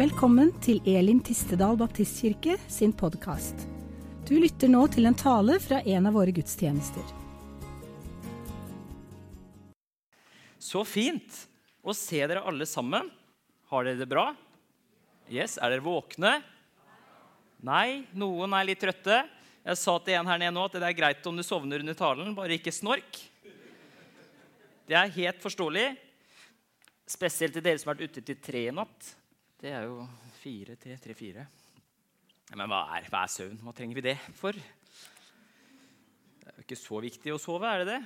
Velkommen til Elim Tistedal Baptistkirke sin podkast. Du lytter nå til en tale fra en av våre gudstjenester. Så fint å se dere alle sammen. Har dere det bra? Yes, Er dere våkne? Nei, noen er litt trøtte. Jeg sa til en her nede nå at det er greit om du sovner under talen, bare ikke snork. Det er helt forståelig. Spesielt til dere som har vært ute til tre i natt. Det er jo fire, tre, tre, fire. Men hva er, hva er søvn? Hva trenger vi det for? Det er jo ikke så viktig å sove, er det det?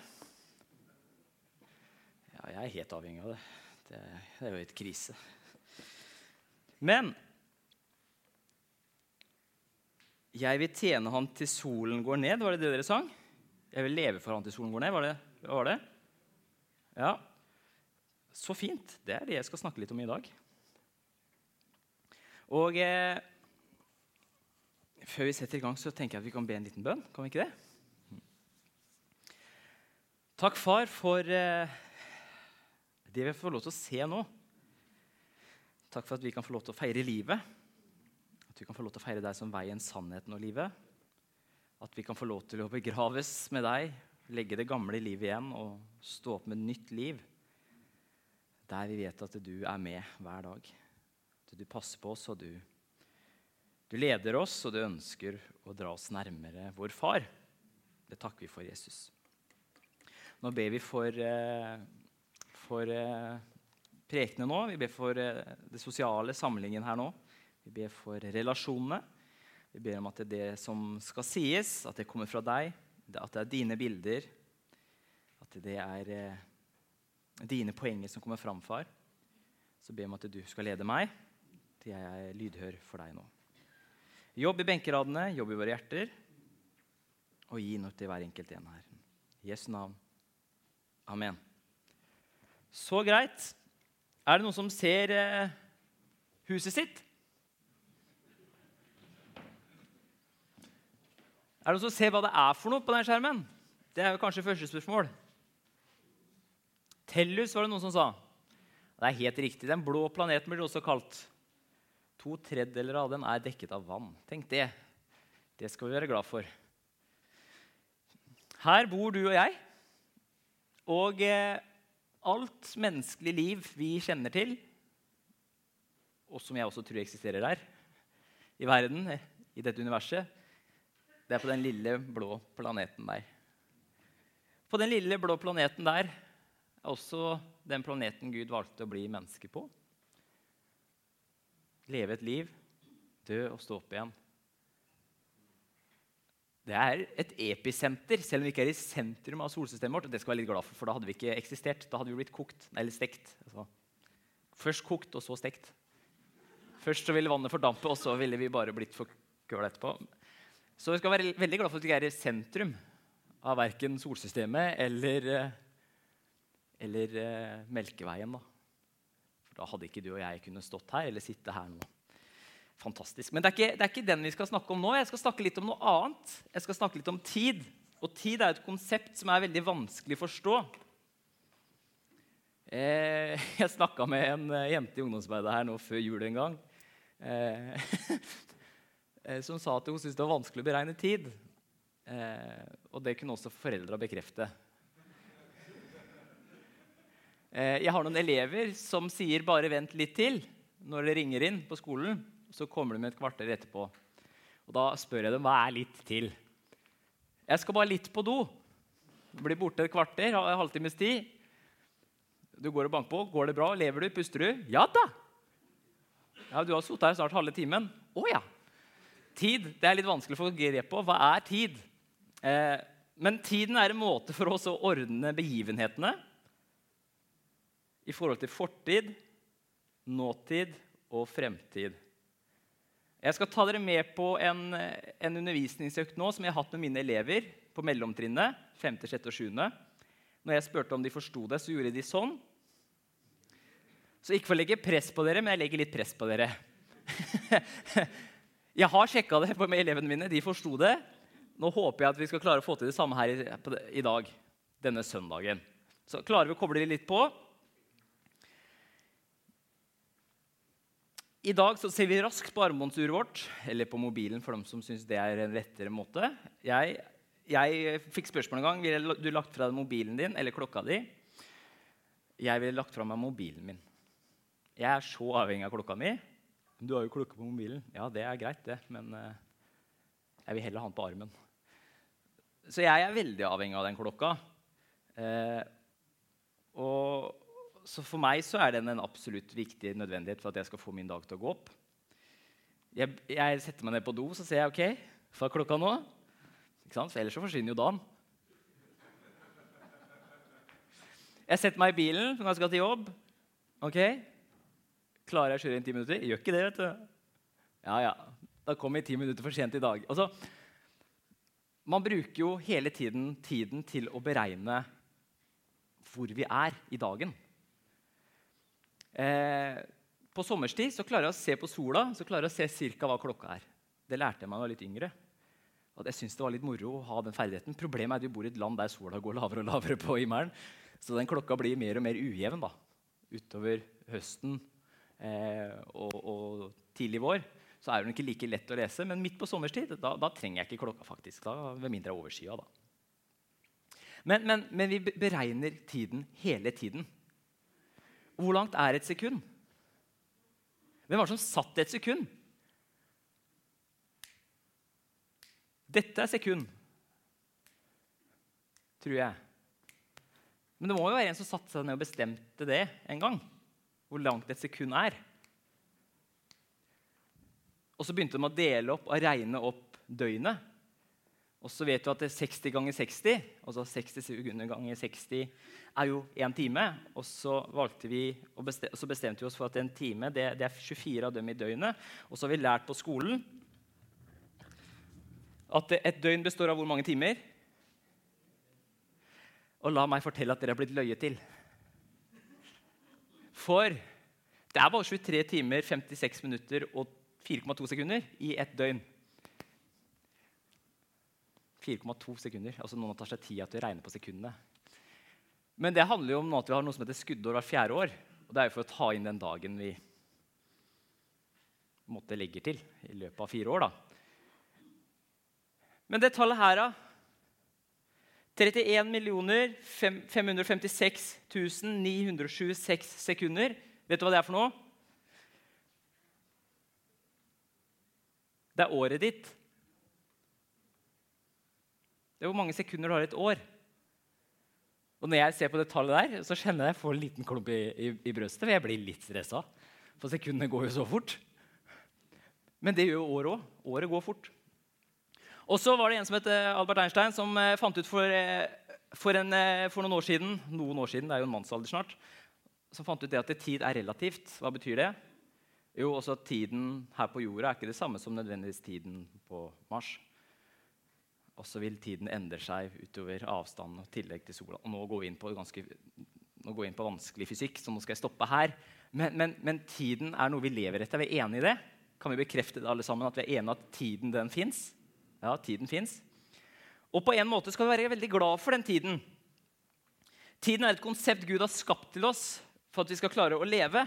Ja, jeg er helt avhengig av det. Det, det er jo et krise. Men jeg vil tjene han til solen går ned. Var det det dere sang? Jeg vil leve for han til solen går ned. Var det? Var det? Ja. Så fint. Det er det jeg skal snakke litt om i dag. Og eh, før vi setter i gang, så tenker jeg at vi kan be en liten bønn. Kan vi ikke det? Takk, far, for eh, det vi får lov til å se nå. Takk for at vi kan få lov til å feire livet. At vi kan få lov til å feire deg som veien, sannheten og livet. At vi kan få lov til å begraves med deg, legge det gamle livet igjen og stå opp med nytt liv. Der vi vet at du er med hver dag. Du passer på oss, og du, du leder oss, og du ønsker å dra oss nærmere vår far. Det takker vi for, Jesus. Nå ber vi for, eh, for eh, prekene nå. Vi ber for eh, det sosiale samlingen her nå. Vi ber for relasjonene. Vi ber om at det, er det som skal sies, at det kommer fra deg, at det er dine bilder, at det er dine poenger som kommer fram, far. Så ber vi om at du skal lede meg til jeg er lydhør for deg nå. Jobb i benkeradene, jobb i våre hjerter, og gi noe til hver enkelt en her. Jesu navn. Amen. Så greit. Er det noen som ser eh, huset sitt? Er det noen som ser hva det er for noe på den skjermen? Det er jo kanskje første spørsmål. Tellus var det noen som sa. Det er helt riktig. Den blå planeten blir det også kalt. To tredjedeler av den er dekket av vann. Tenk det. Det skal vi være glad for. Her bor du og jeg. Og eh, alt menneskelig liv vi kjenner til, og som jeg også tror eksisterer der i verden, i dette universet, det er på den lille, blå planeten der. På den lille, blå planeten der er også den planeten Gud valgte å bli menneske på. Leve et liv, dø og stå opp igjen. Det er et episenter, selv om vi ikke er i sentrum av solsystemet vårt. og Det skal vi være litt glad for, for da hadde vi ikke eksistert. Da hadde vi blitt kokt, eller stekt. Altså, først kokt, og så stekt. Først så ville vannet fordampe, og så ville vi bare blitt forkøla etterpå. Så vi skal være veldig glad for at vi ikke er i sentrum av verken solsystemet eller, eh, eller uh, Melkeveien. Da. For da hadde ikke du og jeg kunnet stått her eller sitte her nå. Fantastisk. Men det er, ikke, det er ikke den vi skal snakke om nå. Jeg skal snakke litt om noe annet. Jeg skal snakke litt om tid. Og tid er et konsept som er veldig vanskelig å forstå. Eh, jeg snakka med en jente i ungdomsarbeidet her nå før jul en gang. Eh, Eh, som sa at hun syntes det var vanskelig å beregne tid. Eh, og det kunne også foreldra bekrefte. Eh, jeg har noen elever som sier 'bare vent litt til' når det ringer inn på skolen. Så kommer de med et kvarter etterpå. Og Da spør jeg dem hva er litt til. Jeg skal bare litt på do. Blir borte et kvarter, en halvtimes tid. Du går og banker på. Går det bra? Lever du? Puster du? Ja da! Ja, Du har sittet her snart halve timen. Å ja. Tid det er litt vanskelig å få grep på. Hva er tid? Eh, men tiden er en måte for oss å ordne begivenhetene i forhold til fortid, nåtid og fremtid. Jeg skal ta dere med på en, en undervisningsøkt nå som jeg har hatt med mine elever på mellomtrinnet. 5., 6. og 7. Når jeg spurte om de forsto det, så gjorde de sånn. Så ikke for å legge press på dere, men jeg legger litt press på dere. Jeg har sjekka det med elevene mine. De forsto det. Nå håper jeg at vi skal klare å få til det samme her i, dag. Denne søndagen. Så klarer vi å koble det litt på. I dag så ser vi raskt på armbåndsuret vårt, eller på mobilen for dem som syns det er en lettere måte. Jeg, jeg fikk spørsmål en gang ville du lagt fra deg mobilen din eller klokka di. Jeg ville lagt fra meg mobilen min. Jeg er så avhengig av klokka mi. Du har jo klokke på mobilen. Ja, det er greit, det, men uh, jeg vil heller ha den på armen. Så jeg er veldig avhengig av den klokka. Eh, og så for meg så er den en absolutt viktig nødvendighet for at jeg skal få min dag til å gå opp. Jeg, jeg setter meg ned på do så ser jeg ok, hva er klokka nå? Ikke sant? For ellers så forsvinner jo dagen. Jeg setter meg i bilen når jeg skal til jobb. Ok, Klarer jeg å kjøre inn ti minutter? Jeg gjør ikke det. vet du. Ja, ja. Da kommer jeg ti minutter for sent i dag. Altså, man bruker jo hele tiden tiden til å beregne hvor vi er i dagen. Eh, på sommerstid så klarer jeg å se på sola så klarer jeg å se cirka hva klokka er. Det lærte jeg meg da jeg var litt yngre. At jeg synes det var litt moro å ha den ferdigheten. Problemet er at vi bor i et land der sola går lavere og lavere på himmelen. Så den klokka blir mer og mer ujevn da, utover høsten eh, og, og, tidlig vår. Så er den ikke like lett å lese. Men midt på sommerstid da, da trenger jeg ikke klokka. faktisk, da, Ved mindre overskya. da. Men, men, men vi beregner tiden hele tiden. Hvor langt er et sekund? Hvem var det som satt et sekund? Dette er sekund, tror jeg. Men det må jo være en som satte seg ned og bestemte det en gang. Hvor langt et sekund er. Og så begynte de å dele opp og regne opp døgnet. Og så vet du at er 60 ganger 60, altså 60 sekunder ganger 60, er jo én time. Og så, vi, bestemte, så, bestemte vi oss for at en time det, det, er 24 av dem i døgnet. Og så har vi lært på skolen at et døgn består av hvor mange timer? Og la meg fortelle at dere er blitt løyet til. For det er bare 23 timer, 56 minutter og 4,2 sekunder i ett døgn. 4,2 sekunder. Altså Noen tar seg tida til å regne på sekundene. Men det handler jo om at vi har noe som heter skuddår hvert fjerde år. Og det er jo for å ta inn den dagen vi måtte legge til i løpet av fire år. da. Men det tallet her, da 31 556 926 sekunder. Vet du hva det er for noe? Det er året ditt. Det er hvor mange sekunder du har i et år. Og når jeg ser på det tallet der, så kjenner jeg jeg får en liten klump i, i, i brøstet. For jeg blir litt stressa. For sekundene går jo så fort. Men det gjør jo året òg. Året går fort. Og så var det en som het eh, Albert Einstein, som eh, fant ut for, eh, for, en, for, noen år siden noen år siden, det er jo en mannsalder snart, som fant ut det at tid er relativt. Hva betyr det? Jo, også at Tiden her på jorda er ikke det samme som nødvendigvis tiden på Mars. Og så vil tiden endre seg utover avstanden og tillegg til sola. Og nå går vi inn på, ganske, vi inn på vanskelig fysikk, så nå skal jeg stoppe her. Men, men, men, tiden er noe vi lever etter. Vi Er enige i det? Kan vi bekrefte det alle sammen, at vi er enige at tiden den fins? Ja, tiden fins. Og på en måte skal vi være veldig glad for den tiden. Tiden er et konsept Gud har skapt til oss for at vi skal klare å leve.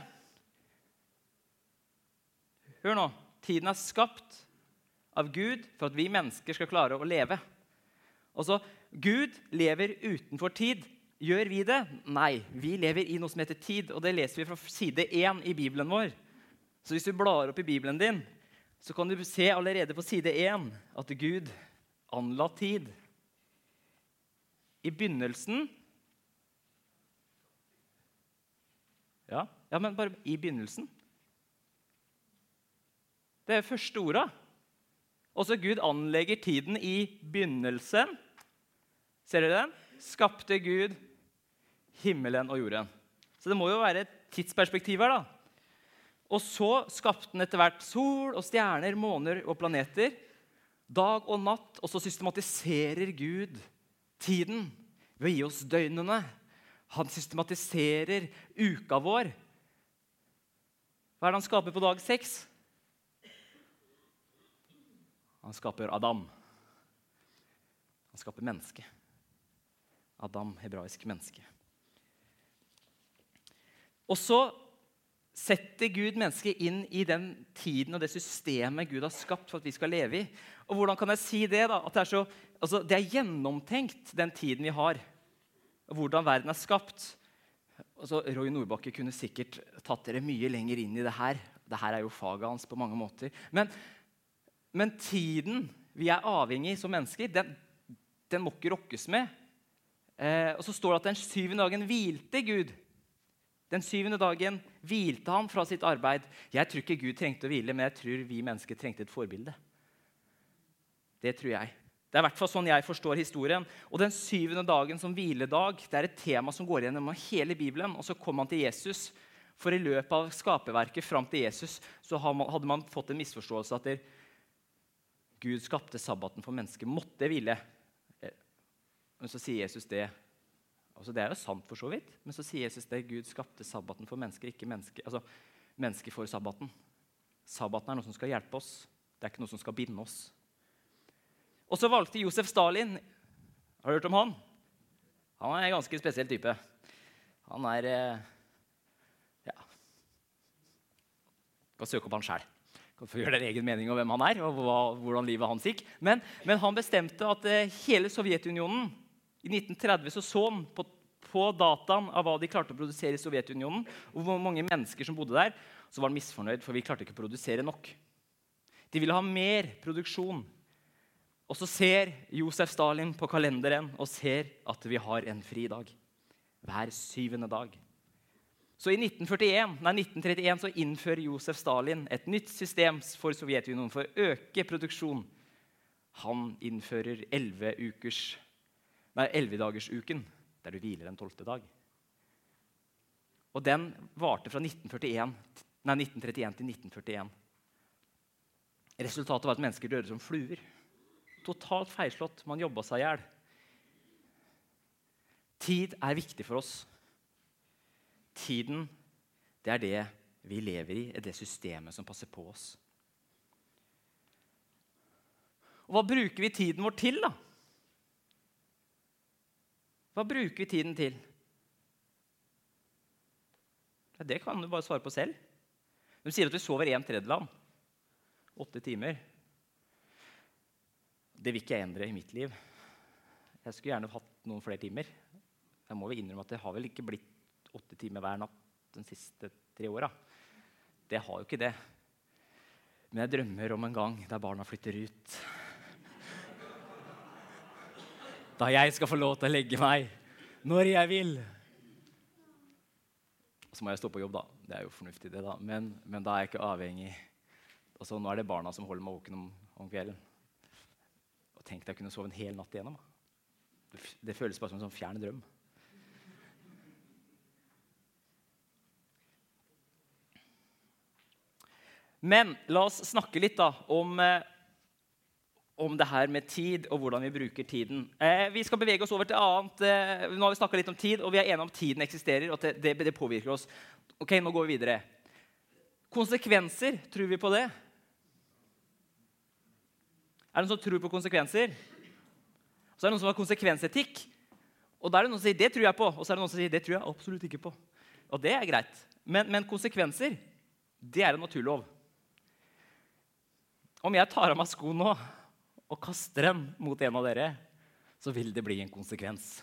Hør nå. Tiden er skapt av Gud for at vi mennesker skal klare å leve. Altså, Gud lever utenfor tid. Gjør vi det? Nei, vi lever i noe som heter tid. Og det leser vi fra side 1 i Bibelen vår. Så hvis du blar opp i Bibelen din, så kan du se allerede på side 1 at Gud anla tid. I begynnelsen Ja, ja men bare i begynnelsen. Det er første orda. Også Gud anlegger tiden i begynnelsen. Ser dere den? Skapte Gud himmelen og jorden. Så det må jo være et tidsperspektiv her. da. Og så skapte han etter hvert sol og stjerner, måner og planeter. Dag og natt. Og så systematiserer Gud tiden ved å gi oss døgnene. Han systematiserer uka vår. Hva er det han skaper på dag seks? Han skaper Adam. Han skaper menneske. Adam, hebraisk menneske. Og så setter Gud mennesket inn i den tiden og det systemet Gud har skapt for at vi skal leve i. Og hvordan kan jeg si det? da? Det er, så, altså, det er gjennomtenkt, den tiden vi har. Og hvordan verden er skapt. Altså, Roy Nordbakke kunne sikkert tatt dere mye lenger inn i det her. Det her er jo faget hans på mange måter. Men, men tiden vi er avhengig som mennesker, den, den må ikke rokkes med. Eh, og så står det at den syvende dagen hvilte Gud. Den syvende dagen hvilte han fra sitt arbeid. Jeg tror ikke Gud trengte å hvile, men jeg tror vi mennesker trengte et forbilde. Det tror jeg. Det er i hvert fall sånn jeg forstår historien. Og Den syvende dagen som hviledag det er et tema som går gjennom hele Bibelen. Og så kom han til Jesus. For i løpet av skaperverket fram til Jesus så hadde man fått en misforståelse at Gud skapte sabbaten for mennesket, måtte hvile. Men så sier Jesus det Altså, det er jo sant, for så vidt. Men så sier Jesus det Gud skapte sabbaten for mennesker, ikke mennesker. Altså, menneske for sabbaten. Sabbaten er noe som skal hjelpe oss. Det er ikke noe som skal binde oss. Og så valgte Josef Stalin Har du hørt om han? Han er en ganske spesiell type. Han er Ja. Ja Kan søke opp han sjæl. Kan få gjøre dere egen mening om hvem han er og hva, hvordan livet hans gikk. Men, men han bestemte at eh, hele Sovjetunionen i 1930 så, så han på, på, dataen av hva de klarte å produsere i Sovjetunionen, og hvor mange mennesker som bodde der. Så var han misfornøyd, for vi klarte ikke å produsere nok. De ville ha mer produksjon. Og så ser Josef Stalin på kalenderen og ser at vi har en fri dag. Hver syvende dag. Så i 1941, nei, 1931 så innfører Josef Stalin et nytt system for Sovjetunionen for å øke produksjon. Han innfører 11 ukers Nei, der du hviler en tolvte dag. Og den varte fra 1941, nei, 1931 til 1941. Resultatet var at mennesker døde som fluer. Totalt feilslått. Man jobba seg i hjel. Tid er viktig for oss. Tiden, det er det vi lever i, er det systemet som passer på oss. Og hva bruker vi tiden vår til, da? Hva bruker vi tiden til? Ja, det kan du bare svare på selv. De sier at vi sover en tredjedel Åtte timer. Det vil ikke jeg endre i mitt liv. Jeg skulle gjerne hatt noen flere timer. Jeg må vel innrømme at det har vel ikke blitt åtte timer hver natt de siste tre åra. Det har jo ikke det. Men jeg drømmer om en gang der barna flytter ut da jeg skal få lov til å legge meg når jeg vil. Så må jeg stå på jobb, da. Det er jo fornuftig, det, da. Men, men da er jeg ikke avhengig. Altså, nå er det barna som holder meg våken om, om kvelden. Og tenk deg å kunne sove en hel natt igjennom. Det, føles bare som en sånn fjern drøm. Men la oss snakke litt da, om eh, om det her med tid og hvordan vi bruker tiden. Eh, vi skal bevege oss over til annet. Eh, nå har vi litt om tid, og vi er enige om tiden eksisterer. og det, det, påvirker oss. Ok, Nå går vi videre. Konsekvenser, tror vi på det? Er det noen som tror på konsekvenser? Så er det noen som har konsekvensetikk. Og da er det noen som sier det tror jeg på, og så er det noen som sier det tror jeg absolutt ikke på. Og det er greit. Men, men konsekvenser, det er en naturlov. Om jeg tar av meg skoen nå og kaster dem mot en av dere, så vil det bli en konsekvens.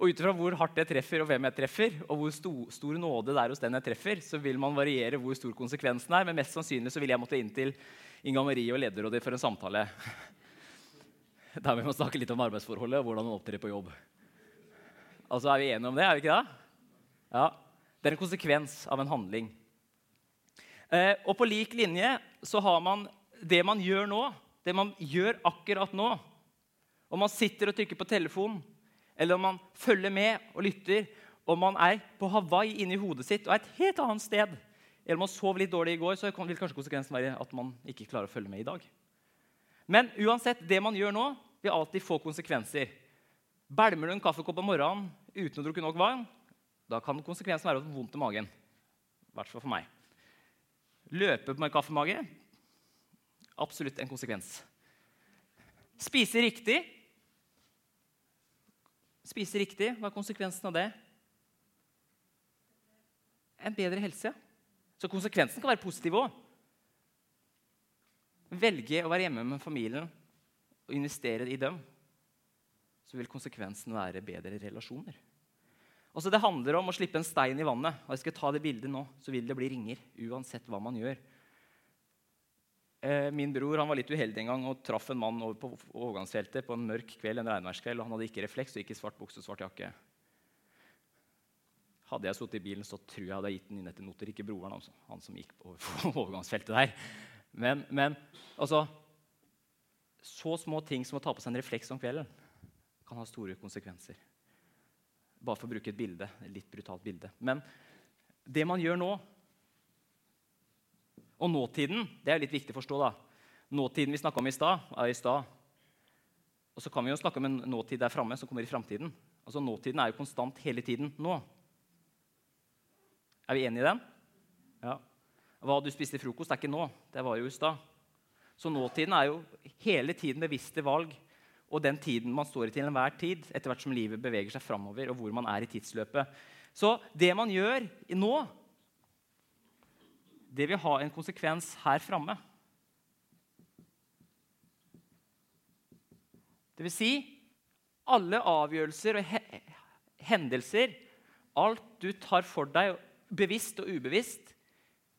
Og ut ifra hvor hardt jeg treffer, og hvem jeg treffer, og hvor sto, stor nåde det er hos den jeg treffer, så vil man variere hvor stor konsekvensen er. Men mest sannsynlig så vil jeg måtte inn til Inga Marie og lederrådet for en samtale. Der vi må snakke litt om arbeidsforholdet og hvordan man opptrer på jobb. Altså, Er vi enige om det? er vi ikke det? Ja. Det er en konsekvens av en handling. Eh, og på lik linje så har man det man gjør nå, det man gjør akkurat nå, om man sitter og trykker på telefonen, eller om man følger med og lytter, om man er på Hawaii inni hodet sitt og er et helt annet sted, eller om man sov litt dårlig i går, så vil kanskje konsekvensen være at man ikke klarer å følge med i dag. Men uansett, det man gjør nå, vil alltid få konsekvenser. Bælmer du en kaffekopp om morgenen uten å drukke nok vann, da kan konsekvensen være vondt i magen. I hvert fall for meg. Løpe med kaffemage absolutt en konsekvens. Spise riktig. Spise riktig, hva er konsekvensen av det? en bedre helse. Så konsekvensen kan være positiv òg. Velge å være hjemme med familien og investere i dem, så vil konsekvensen være bedre relasjoner. Altså Det handler om å slippe en stein i vannet. og jeg skal ta det bildet nå, så vil det bli ringer. uansett hva man gjør. Eh, min bror han var litt uheldig en gang og traff en mann over på overgangsfeltet på en mørk kveld, en regnværskveld, og Han hadde ikke refleks og ikke svart bukse og svart jakke. Hadde jeg sittet i bilen, så tror jeg hadde jeg gitt den inn etter noter. Ikke broren, altså. han som gikk på overgangsfeltet der. Men, men altså, så små ting som å ta på seg en refleks om kvelden kan ha store konsekvenser. Bare for å bruke et bilde, et litt brutalt bilde. Men det man gjør nå Og nåtiden det er litt viktig å forstå. da. Nåtiden vi snakka om i stad, er i stad. Og så kan vi jo snakke om en nåtid der framme som kommer i framtiden. Altså, nåtiden er jo konstant hele tiden nå. Er vi enige i den? Ja. Hva du spiste i frokost, er ikke nå. Det var jo i stad. Så nåtiden er jo hele tiden bevisste valg og den tiden man står i til enhver tid, etter hvert som livet beveger seg framover, og hvor man er i tidsløpet. Så det man gjør nå, det vil ha en konsekvens her framme. Det vil si alle avgjørelser og hendelser, alt du tar for deg, bevisst og ubevisst,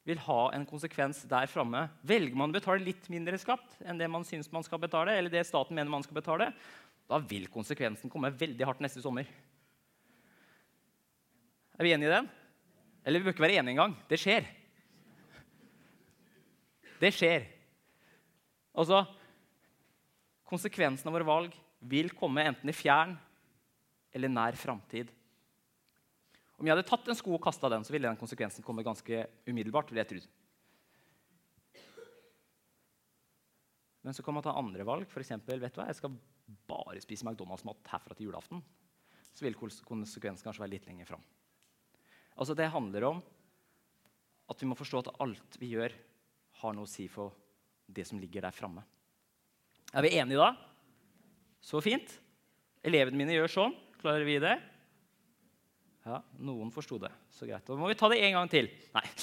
vil ha en konsekvens der framme. Velger man å betale litt mindre skatt enn det man syns man skal betale, eller det staten mener man skal betale, da vil konsekvensen komme veldig hardt neste sommer. Er vi enige i den? Eller vi bør ikke være enige engang. Det skjer. Det skjer. Altså Konsekvensen av våre valg vil komme enten i fjern eller nær framtid. Om jeg hadde tatt en sko og kasta den, så ville den konsekvensen komme ganske umiddelbart. vil jeg tro. Men så kan man ta andre valg. For eksempel, vet du hva, jeg skal bare spise McDonald's-mat herfra til julaften. Så vil konsekvensen kanskje være litt lenger fram. Altså, det handler om at vi må forstå at alt vi gjør, har noe å si for det som ligger der framme. Er vi enige da? Så fint. Elevene mine gjør sånn. Klarer vi det? Ja, noen forsto det. Så greit. Da må vi ta det en gang til. Nei.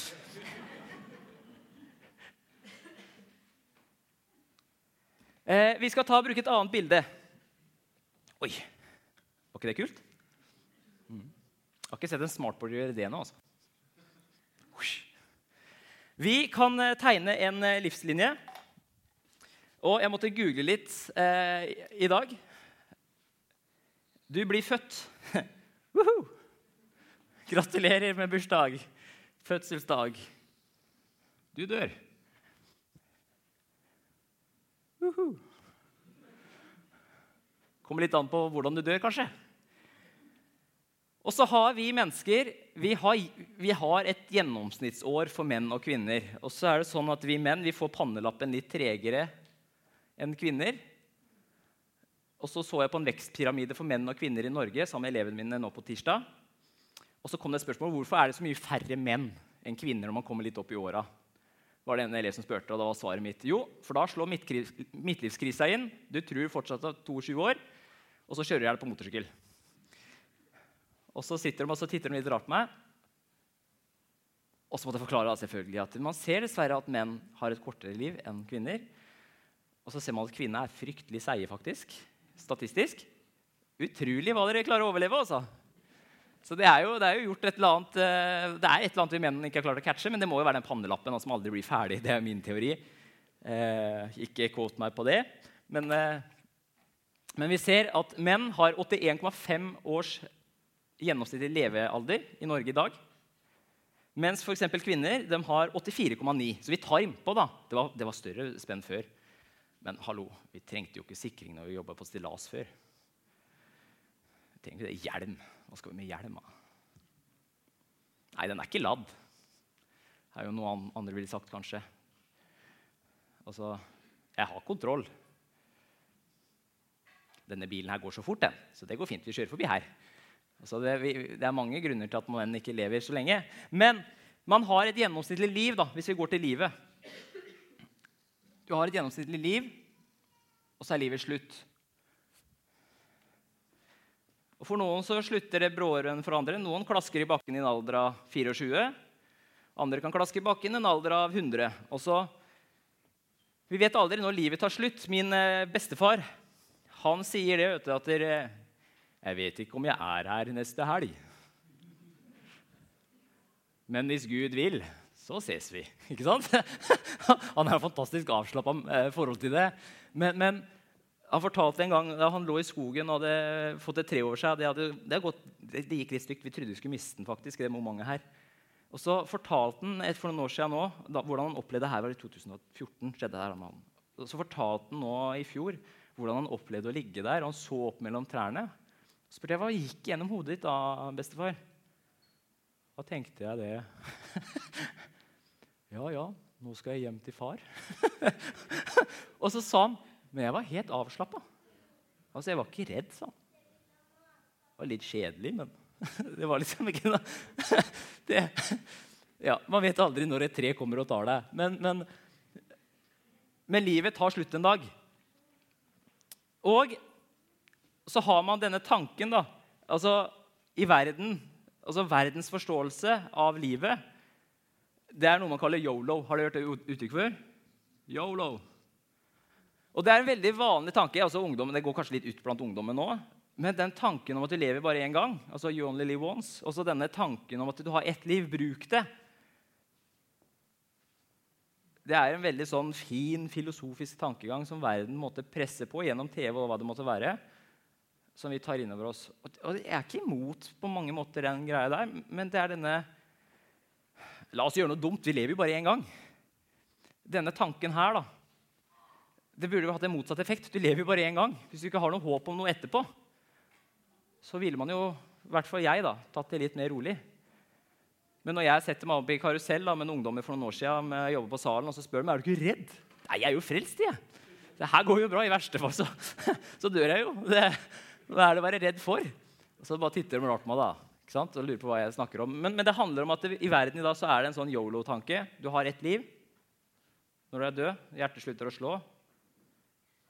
Eh, vi skal ta og bruke et annet bilde. Oi, var ikke det kult? Mm. Jeg har ikke sett en smartboard gjøre det nå. altså. Vi kan eh, tegne en eh, livslinje. Og jeg måtte google litt eh, i dag. Du blir født. Gratulerer med bursdag, fødselsdag. Du dør. Uh -huh. Kommer litt an på hvordan du dør, kanskje. Og så har vi mennesker vi har, vi har, et gjennomsnittsår for menn og kvinner. Og så er det sånn at vi menn vi får pannelappen litt tregere enn kvinner. Og så så jeg på en vekstpyramide for menn og kvinner i Norge sammen med elevene mine nå på tirsdag. Og så kom det et spørsmål hvorfor er det så mye færre menn enn kvinner når man kommer litt opp i åra. var det en elev som spurte, og da var svaret mitt jo, for da slår midtlivskrisa inn. Du tror fortsatt at 22 år, og så kjører jeg deg på motorsykkel. Og så sitter de og så titter de litt rart på meg. Og så måtte jeg forklare selvfølgelig at man ser dessverre at menn har et kortere liv enn kvinner. Og så ser man at kvinner er fryktelig seige, faktisk. Statistisk. Utrolig hva dere klarer å overleve. altså. Så det er, jo, det er jo gjort et eller annet uh, Det er et eller annet vi mennene ikke har klart å catche, men det må jo være den pannelappen som aldri blir ferdig. Det er min teori. Eh, ikke quote meg på det. Men, eh, men, vi ser at menn har 81,5 års gjennomsnittlig levealder i Norge i dag. Mens f.eks. kvinner de har 84,9. Så vi tar innpå. da. Det var, det var større spenn før. Men hallo, vi trengte jo ikke sikring når vi jobba på stillas før. Vi trengte hjelm. Hva skal vi med hjelma? Nei, den er ikke ladd. Det er jo noe andre ville sagt, kanskje. Altså, jeg har kontroll. Denne bilen her går så fort, den. Så det går fint. Vi kjører forbi her. Altså, det, vi, det, er mange grunner til at man ikke lever så lenge. Men man har et gjennomsnittlig liv, da, hvis vi går til livet. Du har et gjennomsnittlig liv, og så er livet slutt. Og For noen så slutter det bråere enn for andre. Noen klasker i bakken i en alder av 24. Andre kan klaske i bakken i en alder av 100. Og så, Vi vet aldri når livet tar slutt. Min eh, bestefar han sier det vet du, at dere, Jeg vet ikke om jeg er her neste helg. Men hvis Gud vil, så ses vi. Ikke sant? Han har fantastisk avslappa eh, forhold til det. Men, men, han fortalte en gang da han lå i skogen og hadde fått et tre over seg Det, hadde, det, gått, det, gikk litt stygt. Vi trodde vi skulle miste den. faktisk, det mange her. Og så fortalte han for noen år siden nå, da, hvordan han opplevde det her var i 2014. skjedde det her med han. Og så fortalte han nå i fjor hvordan han opplevde å ligge der. og Han så opp mellom trærne. Så spurte jeg hva gikk gjennom hodet ditt da, bestefar. Da tenkte jeg det Ja, ja, nå skal jeg hjem til far. og så sa han Men jeg var helt avslappa. Altså, jeg var ikke redd, sånn. Det var litt kjedelig, men det var liksom ikke noe det, ja, Man vet aldri når et tre kommer og tar deg. Men, men, men livet tar slutt en dag. Og så har man denne tanken da, altså i verden altså Verdens forståelse av livet det er noe man kaller yolo. Har du hørt det uttrykket før? Yolo. Og Det er en veldig vanlig tanke. altså ungdommen, Det går kanskje litt ut blant ungdommen nå. Men den tanken om at du lever bare én gang, altså you only live once, også denne tanken om at du har ett liv, bruk det. Det er en veldig sånn fin filosofisk tankegang som verden måtte presse på gjennom TV og hva det måtte være, som vi tar inn over oss. Og Jeg er ikke imot på mange måter den greia der, men det er denne La oss gjøre noe dumt. Vi lever jo bare én gang. Denne tanken her, da. Det burde jo hatt en motsatt effekt. Du lever jo bare én gang. Hvis du ikke har noe håp om noe etterpå, så ville man jo, i hvert fall jeg, da, tatt det litt mer rolig. Men når jeg setter meg opp i karusell da, med en ungdommer for noen år siden, jeg jobber på salen, og så spør de er du ikke redd. Nei, jeg er jo frelst, jeg. Det her går jo bra. I verste fall så, så dør jeg jo. Det, hva er det å være redd for? Og så bare titter de rart på meg da, ikke sant? og lurer på hva jeg snakker om. Men, men det handler om at det, i verden i dag så er det en sånn yolo-tanke. Du har ett liv. Når du er død, hjertet slutter å slå,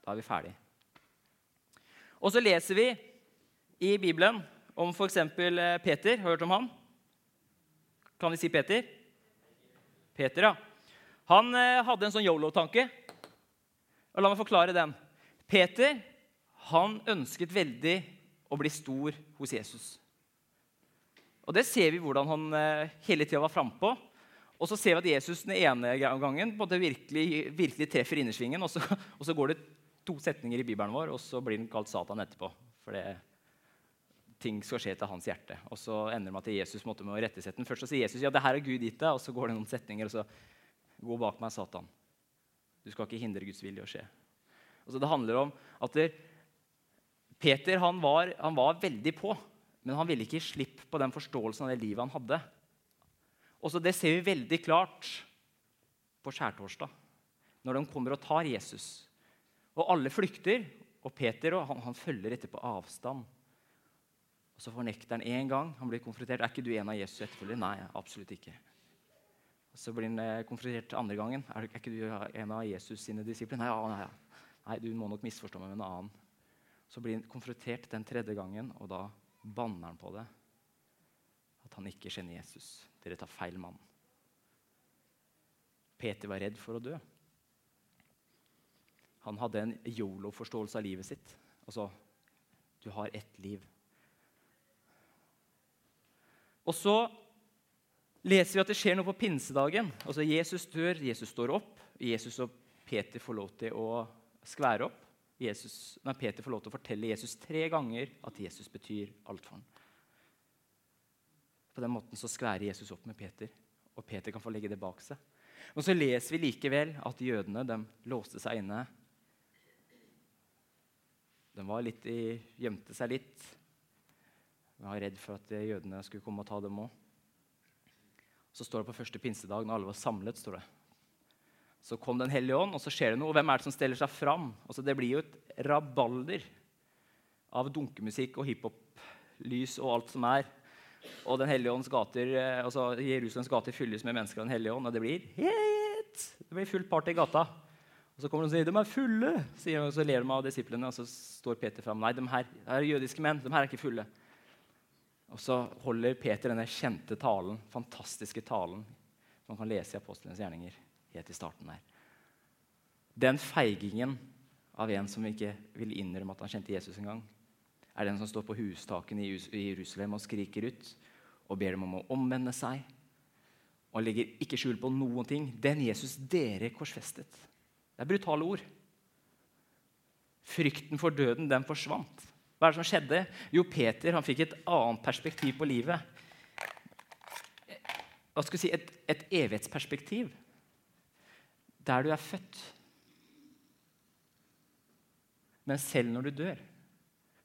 da er vi ferdig. Og så leser vi i Bibelen om f.eks. Eh, Peter. Har du hørt om han? Kan vi si Peter? Peter, ja. Han eh, hadde en sånn yolo-tanke. Og La meg forklare den. Peter han ønsket veldig å bli stor hos Jesus. Og Det ser vi hvordan han eh, hele tida var frampå. Og så ser vi at Jesus den ene gangen både virkelig, virkelig treffer innersvingen. Og så, og så går det to setninger i Bibelen vår, og så blir den kalt Satan etterpå. For det, ting skal skje til hans hjerte. Og så ender det med at Jesus måtte med å rettesette den. Først så sier Jesus ja, det her er Gud gitt deg, og så går det noen setninger, og så gå bak meg, Satan. Du skal ikke hindre Guds vilje å skje. Og så Det handler om at der, Peter han var, han var, veldig på, men han ville ikke slippe på den forståelsen av det livet han hadde. Og så Det ser vi veldig klart på skjærtorsdag, når de kommer og tar Jesus. Og alle flykter, og Peter han, han følger etter på avstand. Og Så fornekter han én gang. Han blir konfrontert. Er ikke du en av Jesus' etterfølgere? Nei, absolutt ikke. Og Så blir han eh, konfrontert andre gangen. Er, er ikke du en av Jesus' sine disipler? Nei, ja, nei, nei, du må nok misforstå meg med en annen. Så blir han konfrontert den tredje gangen, og da banner han på det. At han ikke kjenner Jesus. Dere tar feil mann. Peter var redd for å dø. Han hadde en yolo-forståelse av livet sitt. Altså, du har ett liv. Og så leser vi at det skjer noe på pinsedagen. Altså Jesus dør, Jesus står opp. Jesus og Peter får lov til å skvære opp. Jesus, nei, Peter får lov til å fortelle Jesus tre ganger at Jesus betyr alt for ham. På den måten så skværer Jesus opp med Peter, og Peter kan få legge det bak seg. Og så leser vi likevel at jødene de låste seg inne. De var litt i, gjemte seg litt. Jeg var redd for at jødene skulle komme og ta dem òg. Så står det på første pinsedag, når alle var samlet, står det. Så kom Den hellige ånd, og så skjer det noe. Hvem er det som steller seg fram? Altså, det blir jo et rabalder av dunkemusikk og hiphop-lys og alt som er. Og Den hellige ånds gater, eh, altså Jerusalems gater fylles med mennesker av Den hellige ånd. Og det blir helt, det blir fullt party i gata. Og Så kommer de og sier de er fulle, sier, og så ler de av disiplene. Og så står Peter fram. Nei, de her, de er jødiske menn. De her er ikke fulle. Og så holder Peter denne kjente talen, fantastiske talen som Man kan lese i Apostlenes gjerninger helt i starten der. Den feigingen av en som ikke vil innrømme at han kjente Jesus engang, er den som står på hustakene i Jerusalem og skriker ut og ber dem om å omvende seg. Og legger ikke skjul på noen ting. Den Jesus dere korsfestet. Det er brutale ord. Frykten for døden, den forsvant. Hva er det som skjedde? Jo, Peter han fikk et annet perspektiv på livet. Hva skal jeg si, Et, et evighetsperspektiv. Der du er født. Men selv når du dør,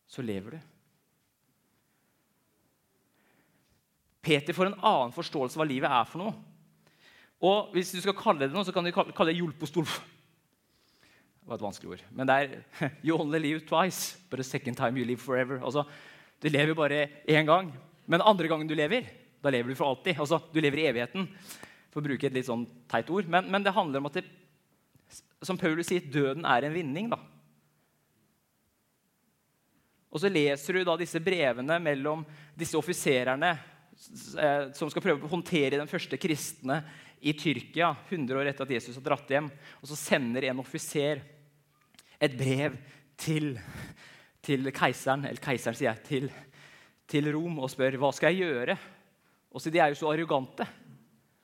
så lever du. Peter får en annen forståelse av hva livet er for noe. Og Hvis du skal kalle det noe, så kan du kalle det hjulpostol. Det var et vanskelig ord. Men det er You only live twice, but the second time you live forever. Altså, Du lever bare én gang, men andre gangen du lever, da lever du for alltid. Altså, Du lever i evigheten, for å bruke et litt sånn teit ord. Men, men det handler om at det, som Paulus sier, døden er en vinning. da. Og så leser du da disse brevene mellom disse offiserene eh, som skal prøve å håndtere den første kristne i Tyrkia 100 år etter at Jesus har dratt hjem. Og så sender en offiser et brev til, til keiseren, eller keiseren sier jeg, til, til Rom og spør hva skal jeg gjøre. Og så De er jo så arrogante.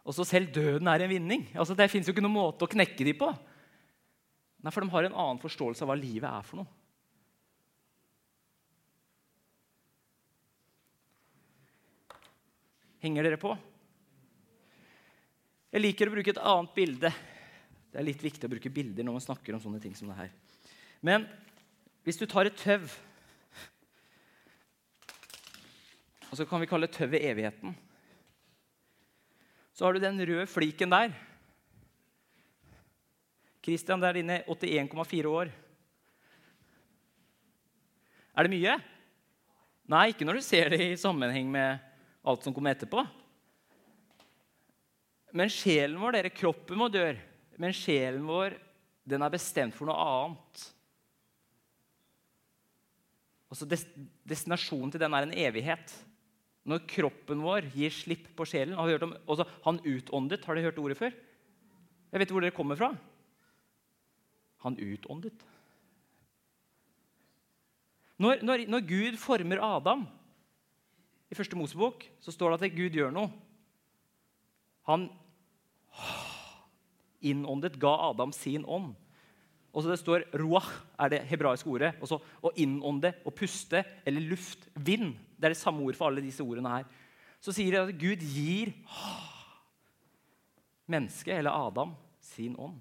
Og så selv døden er en vinning. Altså, det fins ikke noen måte å knekke dem på. Nei, For de har en annen forståelse av hva livet er for noe. Henger dere på? Jeg liker å bruke et annet bilde. Det er litt viktig å bruke bilder når man snakker om sånne ting som det her. Men hvis du tar et tøv Og så kan vi kalle tøvet evigheten. Så har du den røde fliken der. Kristian, det er dine 81,4 år. Er det mye? Nei, ikke når du ser det i sammenheng med alt som kommer etterpå. Men sjelen vår, dere, kroppen vår dør. Men sjelen vår, den er bestemt for noe annet. Altså Destinasjonen til den er en evighet. Når kroppen vår gir slipp på sjelen har hørt om, også, Han utåndet. Har dere hørt ordet før? Jeg vet hvor dere kommer fra. Han utåndet. Når, når, når Gud former Adam i første Mosebok, så står det at Gud gjør noe. Han innåndet, ga Adam sin ånd. Og så Det står 'ruach', er det hebraiske ordet. Også, å innånde å puste, eller luft, vind. Det er det samme ord for alle disse ordene her. Så sier det at Gud gir mennesket, eller Adam, sin ånd.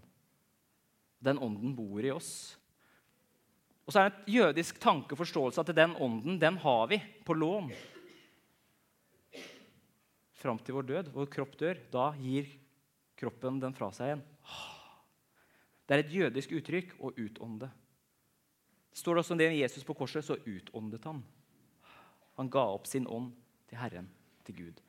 Den ånden bor i oss. Og så er det en jødisk tanke og forståelse at den ånden den har vi på lån. Fram til vår død, vår kropp dør. Da gir kroppen den fra seg igjen. Det er et jødisk uttrykk å utånde. Står det også om det med Jesus på korset, så utåndet han. Han ga opp sin ånd til Herren, til Gud.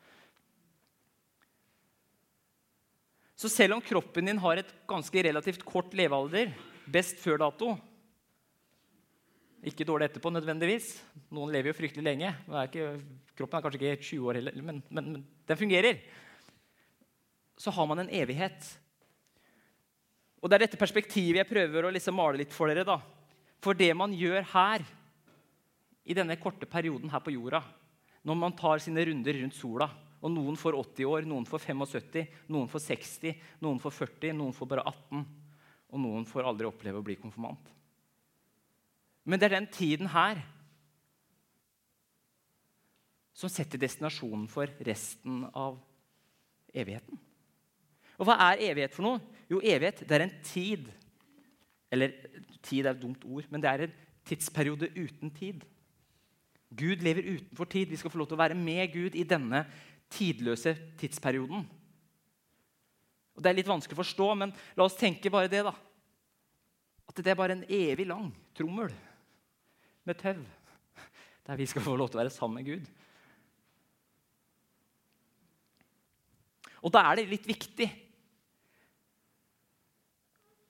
Så selv om kroppen din har et ganske relativt kort levealder, best før dato Ikke dårlig etterpå nødvendigvis. Noen lever jo fryktelig lenge. Er ikke, kroppen er kanskje ikke 20 år heller, men, men, men den fungerer så har man en evighet. Og Det er dette perspektivet jeg prøver å liksom male litt for dere. da. For det man gjør her, i denne korte perioden her på jorda, når man tar sine runder rundt sola og Noen får 80 år, noen får 75, noen får 60, noen får 40, noen får bare 18. Og noen får aldri oppleve å bli konfirmant. Men det er den tiden her som setter destinasjonen for resten av evigheten. Og hva er evighet for noe? Jo, evighet det er en tid. Eller tid er et dumt ord, men det er en tidsperiode uten tid. Gud lever utenfor tid. Vi skal få lov til å være med Gud i denne tidløse tidsperioden. Og Det er litt vanskelig å forstå, men la oss tenke bare det. da. At det er bare en evig lang trommel med tau der vi skal få lov til å være sammen med Gud. Og da er det litt viktig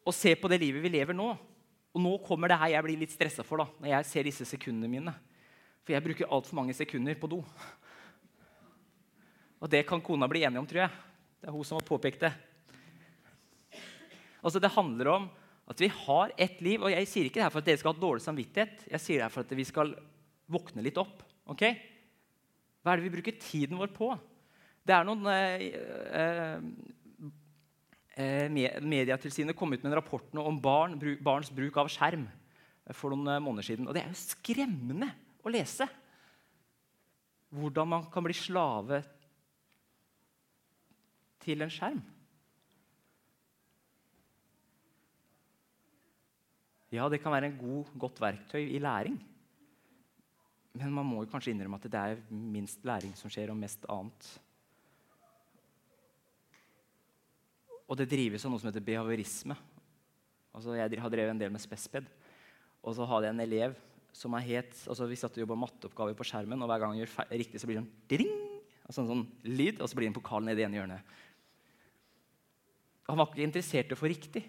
og se på det livet vi lever nå. Og nå kommer det her jeg blir litt stressa for da, når jeg ser disse sekundene mine. For jeg bruker altfor mange sekunder på do. Og det kan kona bli enig om, tror jeg. Det er hun som har påpekt det. Altså, Det handler om at vi har ett liv. Og jeg sier ikke det her for at dere skal ha dårlig samvittighet. Jeg sier det her for at vi skal våkne litt opp. ok? Hva er det vi bruker tiden vår på? Det er noen eh, eh, Mediatilsynet kom ut med en rapport om barn, barns bruk av skjerm for noen eh, måneder siden. Og det er jo skremmende å lese. Hvordan man kan bli slave til en skjerm. Ja, det kan være en god, godt verktøy i læring. Men man må jo kanskje innrømme at det er minst læring som skjer, og mest annet. Og det drives av noe som heter behaviorisme. Altså, jeg har drevet en del med Spesped. Og så hadde jeg en elev som er het altså Vi satt og jobba matteoppgaver på skjermen, og hver gang han gjør riktig, så blir det sånn ding, altså en sånn lyd, og så blir det en pokal nede i ene hjørnet. Han var ikke interessert i å få riktig.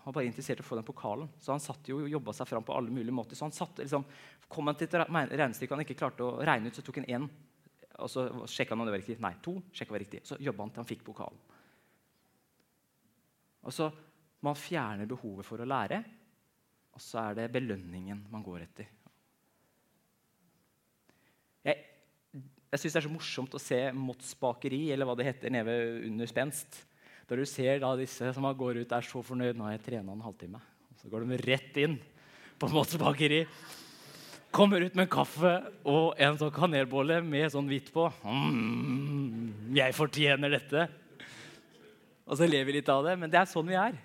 Han var bare interessert i å få den pokalen. Så han satt jo og jobba seg fram på alle mulige måter. Så han satt, liksom, kom han til et regnestykke han ikke klarte å regne ut, så tok han én. Og så sjekka han om det var riktig. Nei, to. sjekka var riktig. Så jobba han til han fikk pokalen. Og så Man fjerner behovet for å lære, og så er det belønningen man går etter. Jeg, jeg syns det er så morsomt å se Motts bakeri, eller hva det heter, nede under spenst. Da du ser da disse som går ut, er så fornøyd. Nå har jeg trena en halvtime. Så går de rett inn på Motts bakeri. Kommer ut med en kaffe og en sånn kanelbolle med sånn hvitt på. Mm, jeg fortjener dette. Og så ler vi litt av det, men det er sånn vi er.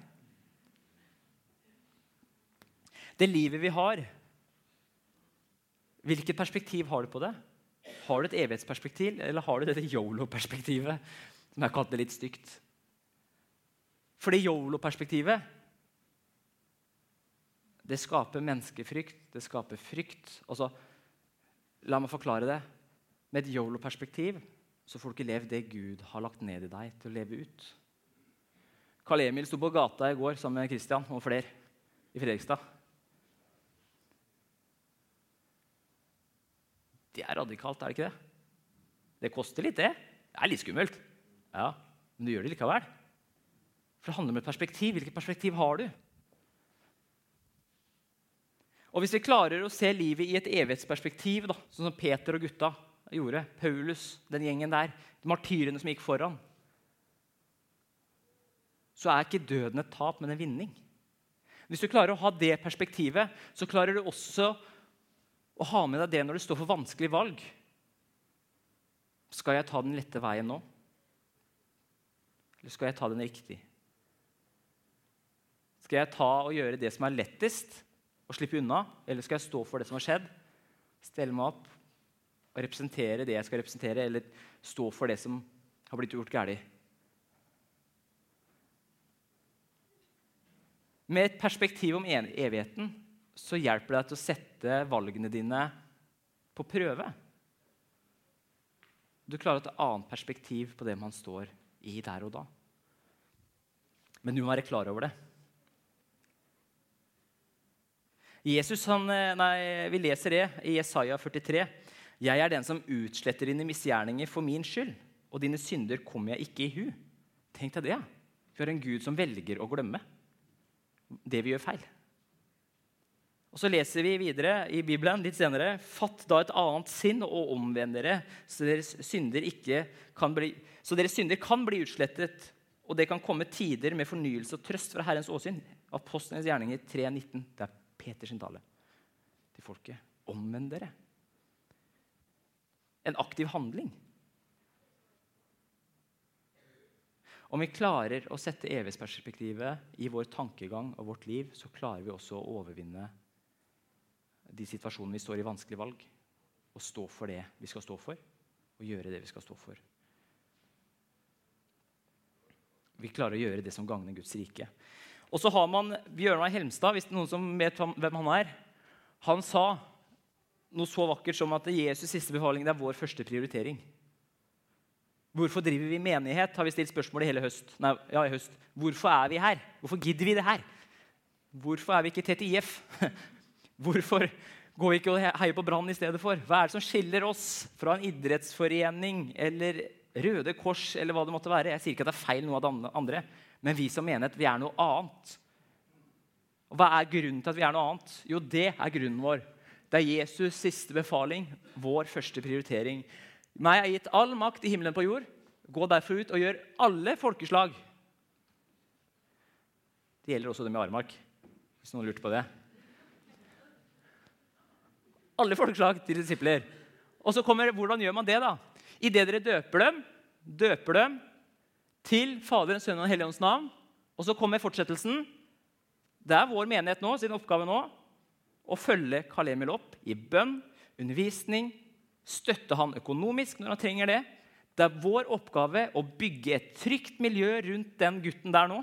Det livet vi har, hvilket perspektiv har du på det? Har du et evighetsperspektiv, eller har du dette yolo-perspektivet, som jeg det litt stygt? For det yolo-perspektivet det skaper menneskefrykt, det skaper frykt. Altså, la meg forklare det. Med et yolo-perspektiv så får du ikke levd det Gud har lagt ned i deg til å leve ut. Karl Emil sto på gata i går sammen med Christian og flere i Fredrikstad. Det er radikalt, er det ikke det? Det koster litt, det. Det er litt skummelt. Ja, Men du gjør det likevel. For det handler om et perspektiv. Hvilket perspektiv har du? Og Hvis vi klarer å se livet i et evighetsperspektiv, da, sånn som Peter og gutta gjorde, Paulus, den gjengen der, de martyrene som gikk foran, så er ikke døden et tap, men en vinning. Hvis du klarer å ha det perspektivet, så klarer du også å ha med deg det når du står for vanskelige valg. Skal jeg ta den lette veien nå? Eller skal jeg ta den riktig? Skal jeg ta og gjøre det som er lettest, og slippe unna? Eller skal jeg stå for det som har skjedd, stelle meg opp og representere det jeg skal representere, eller stå for det som har blitt gjort galt? Med et perspektiv om evigheten så hjelper det deg til å sette valgene dine på prøve. Du klarer et annet perspektiv på det man står i der og da. Men du må være klar over det. Jesus, han, eh, nei, Vi leser det i Jesaja 43. Jeg er den som utsletter dine misgjerninger for min skyld, og dine synder kommer jeg ikke i hu. Tenk deg det. Vi har en Gud som velger å glemme det vi gjør feil. Og Så leser vi videre i Bibelen litt senere. Fatt da et annet sinn og omvend dere, så deres synder, kan bli, så deres synder kan bli utslettet, og det kan komme tider med fornyelse og trøst fra Herrens åsyn. Apostlenes gjerninger 3.19. Det er Peters tale til folket. Omvend dere. En aktiv handling. Om vi klarer å sette evighetsperspektivet i vår tankegang og vårt liv, så klarer vi også å overvinne de situasjonene vi står i vanskelige valg, og stå for det vi skal stå for, og gjøre det vi skal stå for. Vi klarer å gjøre det som gagner Guds rike. Og så har man Bjørnar Helmstad, hvis det er noen som vet hvem han er. Han sa noe så vakkert som at Jesus' siste befaling er vår første prioritering. Hvorfor driver vi menighet? har vi stilt spørsmål i hele høst. Nei, ja, i høst. Hvorfor er vi her? Hvorfor gidder vi det her? Hvorfor er vi ikke tett i IF? Hvorfor går vi ikke og heier på Brann i stedet for? Hva er det som skiller oss fra en idrettsforening eller Røde Kors eller hva det måtte være. Jeg sier ikke at det er feil noe av det andre, men vi som menighet, vi er noe annet. Og Hva er grunnen til at vi er noe annet? Jo, det er grunnen vår. Det er Jesus' siste befaling, vår første prioritering. Meg er gitt all makt i himmelen på jord. Gå derfor ut og gjør alle folkeslag. Det gjelder også dem i Aremark, hvis noen lurte på det. Alle folkeslag til disipler. Og så kommer, Hvordan gjør man det? da? Idet dere døper dem, døper dem til Faderen, Sønnen og Den hellige ånds navn. Og så kommer fortsettelsen. Det er vår menighet nå, sin oppgave nå å følge Kalemil opp i bønn, undervisning, støtte han økonomisk når han trenger det. Det er vår oppgave å bygge et trygt miljø rundt den gutten der nå.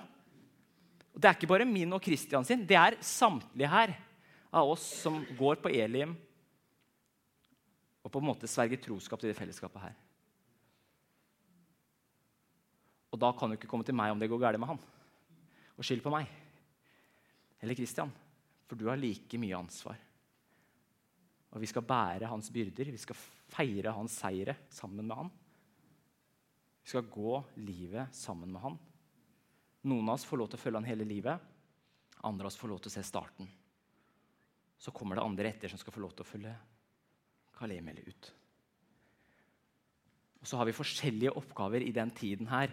Og det er ikke bare min og Kristian sin, det er samtlige her av oss som går på Elim og på en måte sverger troskap til det fellesskapet her. Og da kan du ikke komme til meg om det går galt med han, og skylde på meg eller Kristian, for du har like mye ansvar. Og vi skal bære hans byrder, vi skal feire hans seire sammen med han. Vi skal gå livet sammen med han. Noen av oss får lov til å følge han hele livet. Andre av oss får lov til å se starten. Så kommer det andre etter som skal få lov til å følge Kalemele ut. Og så har vi forskjellige oppgaver i den tiden her.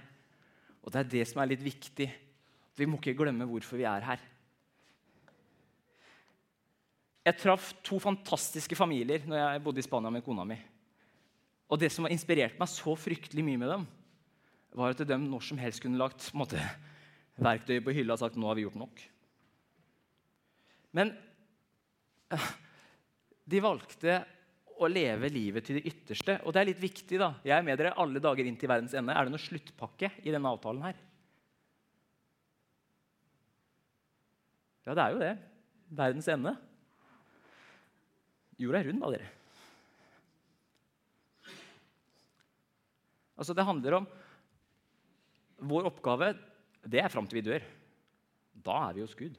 Og det er det som er litt viktig. Vi må ikke glemme hvorfor vi er her. Jeg traff to fantastiske familier når jeg bodde i Spania med kona mi. Og det som har inspirert meg så fryktelig mye med dem, var at de når som helst kunne lagt måte, verktøyet på hylla og sagt nå har vi gjort nok. Men de valgte å leve livet til det ytterste. Og det er litt viktig. da. Jeg er med dere alle dager inn til verdens ende. Er det noe sluttpakke i denne avtalen her? Ja, det er jo det. Verdens ende. Jorda er rund, da, dere. Altså, Det handler om Vår oppgave det er fram til vi dør. Da er vi hos Gud.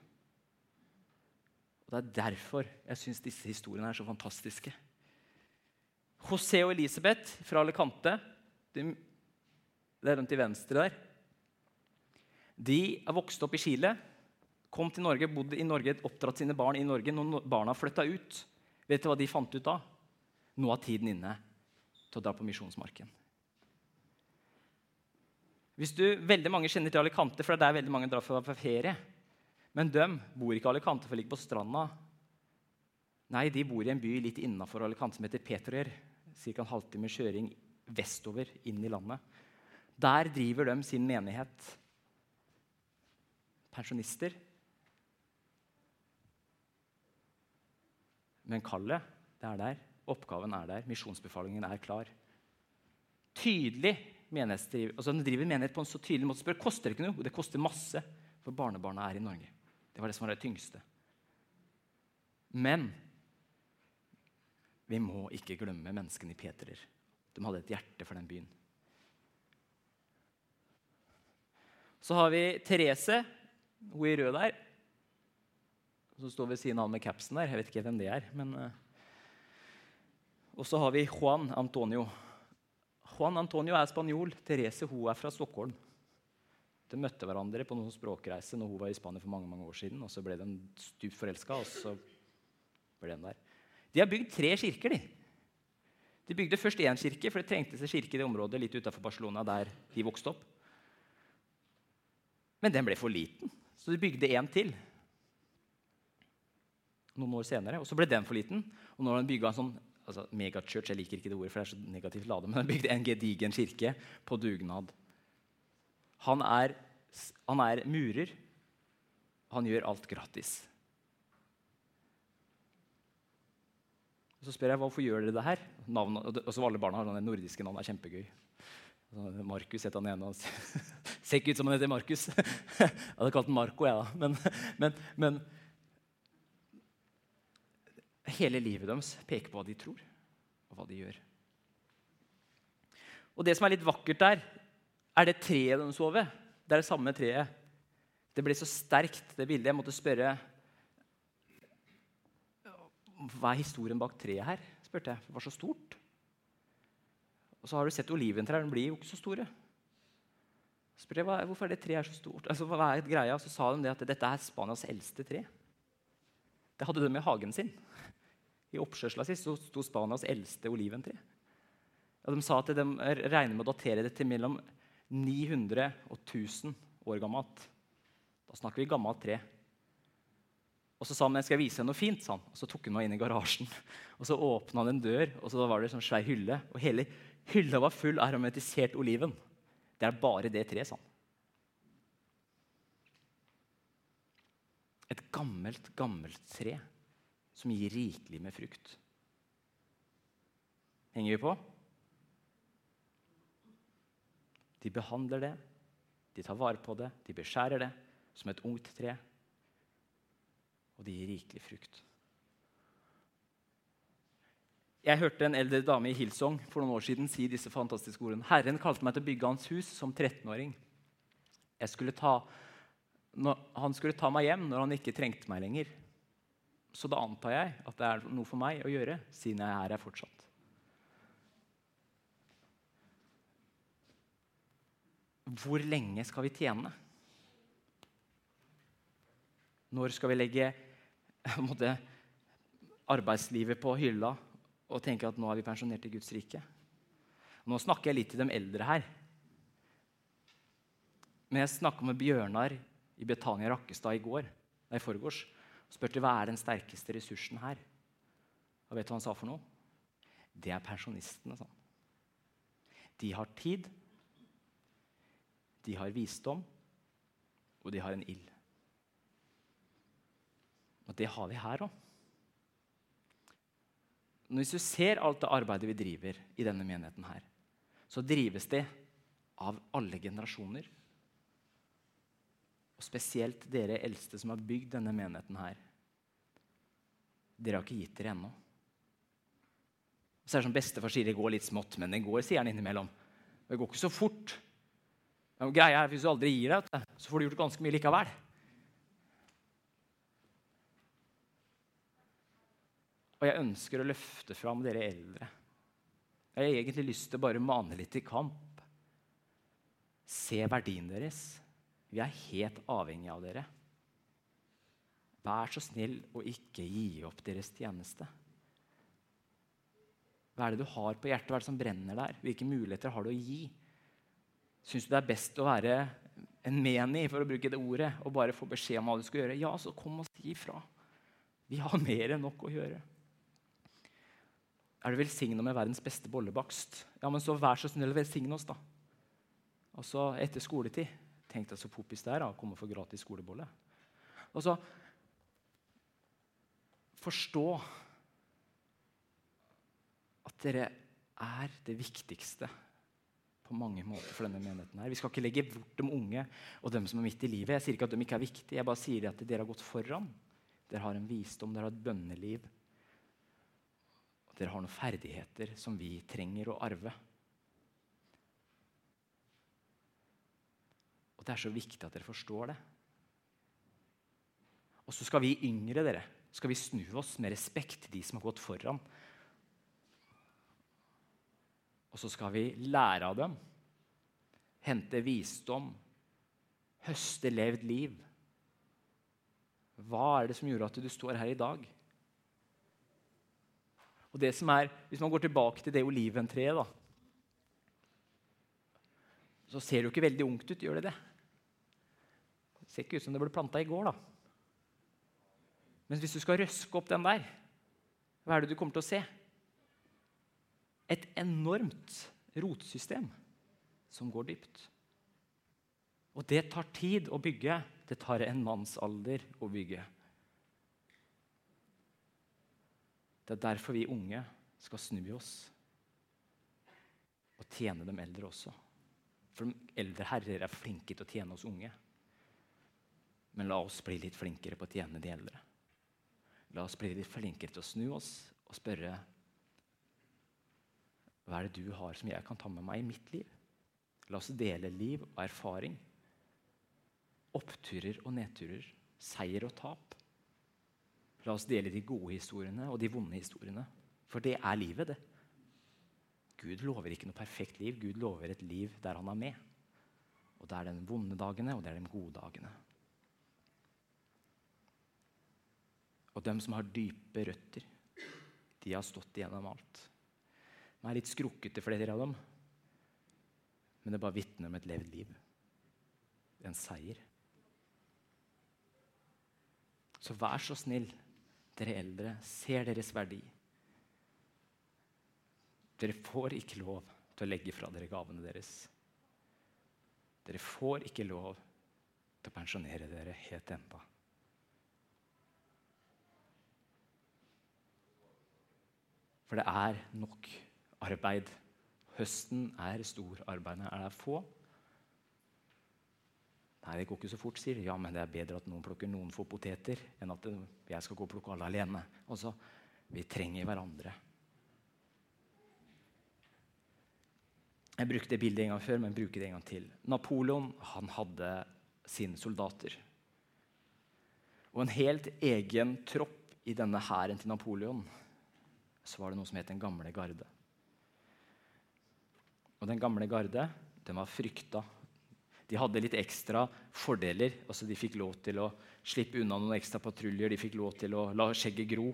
Og Det er derfor jeg syns disse historiene er så fantastiske. José og Elisabeth fra Alicante, de, det er de til venstre der, de er vokst opp i Chile, kom til Norge, bodde i Norge, oppdratt sine barn i Norge. Når barna flytta ut, Vet du hva de fant ut da? Nå er tiden inne til å dra på misjonsmarken. Hvis du, veldig Mange kjenner til Alicante, for det er der veldig mange drar for, for ferie. Men de bor ikke i Alicante for å ligge på stranda. Nei, de bor i en by litt innafor Alicante som heter Petroer. Ca. en halvtime kjøring vestover inn i landet. Der driver de sin menighet. Pensjonister Men kallet, det er der. Oppgaven er der. Misjonsbefalingen er klar. Tydelig menighetsdriv. Altså, Den driver menighet på en så tydelig måte. Spør, koster det ikke noe? Det koster masse, for barnebarna er i Norge. Det var det som var det tyngste. Men vi må ikke glemme menneskene i Peterer. De hadde et hjerte for den byen. Så har vi Therese, hun i rød der som står ved siden av med capsen der. Jeg vet ikke hvem det er. men... Uh, og så har vi Juan Antonio. Juan Antonio er spanjol. Therese hun er fra Stockholm. De møtte hverandre på noen språkreise når hun var i Spania for mange mange år siden. og Så ble de stupt forelska, og så ble de der. De har bygd tre kirker. De De bygde først én kirke, for det trengtes en kirke i det området litt utenfor Barcelona der de vokste opp. Men den ble for liten, så de bygde én til noen år senere. Og så ble den for liten. Og har han bygga en sånn altså megachurch, jeg liker ikke det ordet, for det er så negativt lade, men han bygde en gedigen kirke på dugnad. Han er, han er murer. Han gjør alt gratis. Så spør jeg hvorfor gjør dere det her. Og så alle barna har sånne nordiske navn. Er kjempegøy. Markus het han ene. Ser ikke ut som han heter Markus. jeg hadde kalt han Marco, jeg, da. Men, men, men hele livet deres peker på hva de tror, og hva de gjør. Og Det som er litt vakkert der, er det treet de så ved. Det er det samme treet. Det ble så sterkt, det bildet. Jeg måtte spørre Hva er historien bak treet her? spurte jeg. Det var så stort. Og så har du sett oliventrær. De blir jo ikke så store. Så spurte jeg hvorfor er det treet så stort. Altså, hva er greia? Så sa de det at dette er Spanias eldste tre. Det hadde de i hagen sin. I oppkjørsla si sto Spanias eldste oliventre. Og de sa at de regner med å datere det til mellom 900 og 1000 år gammelt. Da snakker vi gammelt tre. Og så sa han skal jeg vise deg noe fint. sa han. Og Så tok han meg inn i garasjen. Og Så åpna han en dør, og så var det en sånn svær hylle. Og hele hylla var full av aromatisert oliven. Det er bare det treet, sa han. Et gammelt, gammelt tre som gir rikelig med frukt. Henger vi på? De behandler det, de tar vare på det, de beskjærer det som et ungt tre og de gir rikelig frukt. Jeg hørte en eldre dame i Hillsong for noen år siden si disse fantastiske ordene. Herren kalte meg til å bygge hans hus som 13-åring. Han skulle ta meg hjem når han ikke trengte meg lenger. Så da antar jeg at det er noe for meg å gjøre, siden jeg er her fortsatt. Hvor lenge skal vi tjene? Når skal vi legge måtte, arbeidslivet på hylla og tenke at nå er vi pensjonert i Guds rike. Nå snakker jeg litt til de eldre her. Men jeg snakka med Bjørnar i Betania Rakkestad i går, nei, forgårs spurte hva er den sterkeste ressursen her. Og vet du hva han sa for noe? Det er pensjonistene. Sånn. De har tid, de har visdom, og de har en ild. Og det har vi her òg. Hvis du ser alt det arbeidet vi driver i denne menigheten, her, så drives det av alle generasjoner. Og spesielt dere eldste som har bygd denne menigheten her. Dere har ikke gitt dere ennå. Så er det som Bestefar sier det går litt smått, men det går, sier han innimellom. Det går ikke så fort. Men greia er, Hvis du aldri gir deg, så får du gjort ganske mye likevel. Og jeg ønsker å løfte fram dere eldre. Jeg har egentlig lyst til å bare mane litt i kamp. Se verdien deres. Vi er helt avhengige av dere. Vær så snill å ikke gi opp deres tjeneste. Hva er det du har på hjertet? Hva er det som brenner der? Hvilke muligheter har du å gi? Syns du det er best å være en meni, for å bruke det ordet, og bare få beskjed om hva du skal gjøre? Ja, så kom og si ifra. Vi har mer enn nok å gjøre. Er du velsigna med verdens beste bollebakst? Ja, men så vær så snill å velsigne oss, da. Og så etter skoletid Tenk deg så poppis det er å komme få gratis skolebolle. Og så Forstå at dere er det viktigste på mange måter for denne menigheten. her. Vi skal ikke legge bort de unge og dem som er midt i livet. Jeg sier ikke at de ikke er viktige, jeg bare sier at dere har gått foran. Dere har en visdom, dere har et bønneliv dere har noen ferdigheter som vi trenger å arve. Det er så viktig at dere forstår det. Og så skal vi yngre dere, skal vi snu oss med respekt til de som har gått foran. Og så skal vi lære av dem, hente visdom, høste levd liv. Hva er det som gjorde at du står her i dag? Og det som er, Hvis man går tilbake til det oliventreet, da, så ser det jo ikke veldig ungt ut. gjør Det det? Ser ikke ut som det ble planta i går. da. Men hvis du skal røske opp den der, hva er det du kommer til å se? Et enormt rotsystem som går dypt. Og det tar tid å bygge. Det tar en mannsalder å bygge. Det er derfor vi unge skal snu oss og tjene dem eldre også. For de eldre herrer er flinke til å tjene oss unge. Men la oss bli litt flinkere på å tjene de eldre. La oss bli litt flinkere til å snu oss og spørre hva er det du har som jeg kan ta med meg i mitt liv? La oss dele liv og erfaring. Oppturer og nedturer, seier og tap. La oss dele de gode historiene og de vonde historiene. For det er livet, det. Gud lover ikke noe perfekt liv. Gud lover et liv der han er med. Og det er de vonde dagene, og det er de gode dagene. Og dem som har dype røtter, de har stått igjennom alt. De er litt skrukkete, flere av dem, men det bare vitner om et levd liv. En seier. Så vær så snill, dere eldre, ser deres verdi. Dere får ikke lov til å legge fra dere gavene deres. Dere får ikke lov til å pensjonere dere helt ennå. For det er nok arbeid. Høsten er stor, arbeidene er få. Nei, det går ikke så fort, sier de. Ja, men det er bedre at noen plukker noen få poteter, enn at jeg skal gå og plukke alle alene. Altså, vi trenger hverandre. Jeg brukte det bildet en gang før, men bruker det en gang til. Napoleon han hadde sine soldater. Og en helt egen tropp i denne hæren til Napoleon så var det noe som het Den gamle garde. Og Den gamle garde den var frykta. De hadde litt ekstra fordeler. altså De fikk lov til å slippe unna noen ekstra patruljer. De fikk lov til å la skjegget gro.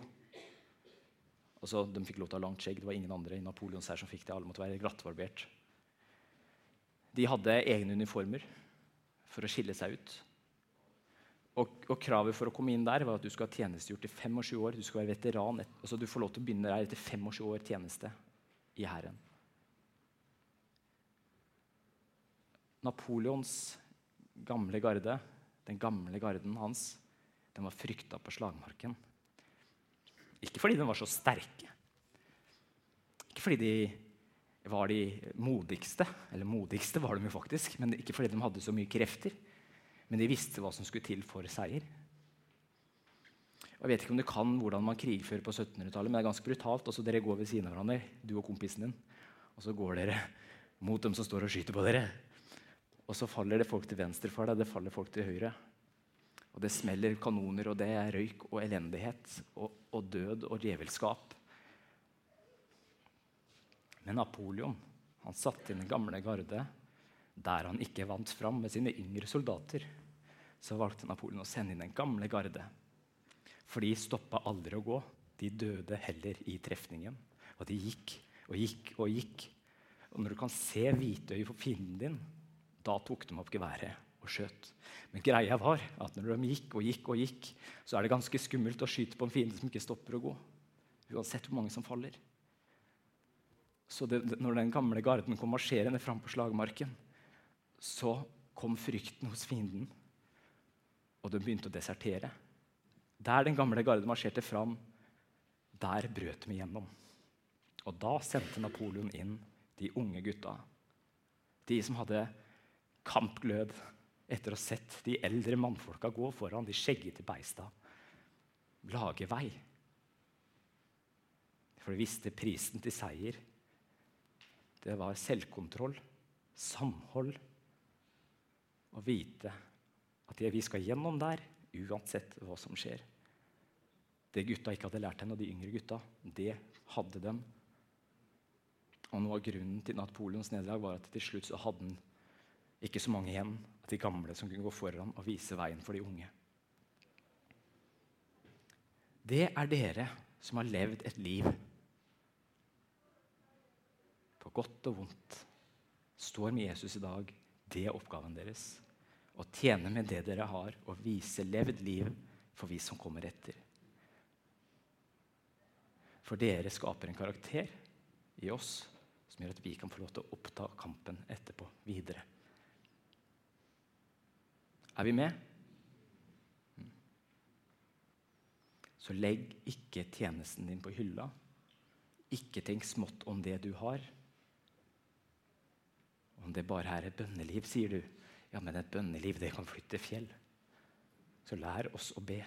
Altså, de fikk lov til å ha langt skjegg. Det var ingen andre i Napoleons her som fikk det. Alle måtte være glattbarbert. De hadde egne uniformer for å skille seg ut. Og, og, Kravet for å komme inn der var at du skal ha tjenestegjort i 25 år. Du skal være veteran. Et, altså du får lov til å begynne der etter 25 år tjeneste i Hæren. Napoleons gamle garde, den gamle garden hans, den var frykta på slagmarken. Ikke fordi de var så sterke, ikke fordi de var de modigste. Eller modigste var de jo faktisk, men ikke fordi de hadde så mye krefter. Men de visste hva som skulle til for seier. Jeg vet ikke om du kan hvordan man krigfører på 1700-tallet, men det er ganske brutalt. Også dere går ved siden av hverandre, du og kompisen din, og så går dere mot dem som står og skyter på dere. Og så faller det folk til venstre for deg, det faller folk til høyre. Og det smeller kanoner, og det er røyk og elendighet og, og død og djevelskap. Men Napoleon han satte inn den gamle garde der han ikke vant fram med sine yngre soldater. Så valgte Napoleon å sende inn den gamle garde. For de stoppa aldri å gå. De døde heller i trefningen. Og de gikk og gikk og gikk. Og når du kan se hvitøyet på fienden din, da tok de opp geværet og skjøt. Men greia var at når de gikk og gikk og gikk, så er det ganske skummelt å skyte på en fiende som ikke stopper å gå. Uansett hvor mange som faller. Så det, når den gamle garden kom marsjerende fram på slagmarken, så kom frykten hos fienden, og de begynte å desertere. Der den gamle garden marsjerte fram, der brøt de igjennom. Og da sendte Napoleon inn de unge gutta. De som hadde kampglød etter å ha sett de eldre mannfolka gå foran de skjeggete beista. Lage vei. For de visste prisen til seier det var selvkontroll, samhold. Å vite at vi skal gjennom der uansett hva som skjer. Det gutta ikke hadde lært henne, og de yngre gutta, det hadde dem. Og Noe av grunnen til Napoleons nederlag var at til slutt så hadde han ikke så mange igjen av de gamle som kunne gå foran og vise veien for de unge. Det er dere som har levd et liv på godt og vondt, står med Jesus i dag, det er oppgaven deres. Å tjene med det dere har, og vise levd liv for vi som kommer etter. For dere skaper en karakter i oss som gjør at vi kan få lov til å oppta kampen etterpå videre. Er vi med? Mm. Så legg ikke tjenesten din på hylla. Ikke tenk smått om det du har. Om det bare er et bønneliv, sier du. Ja, men et bønneliv, det kan flytte fjell. Så lær oss å be.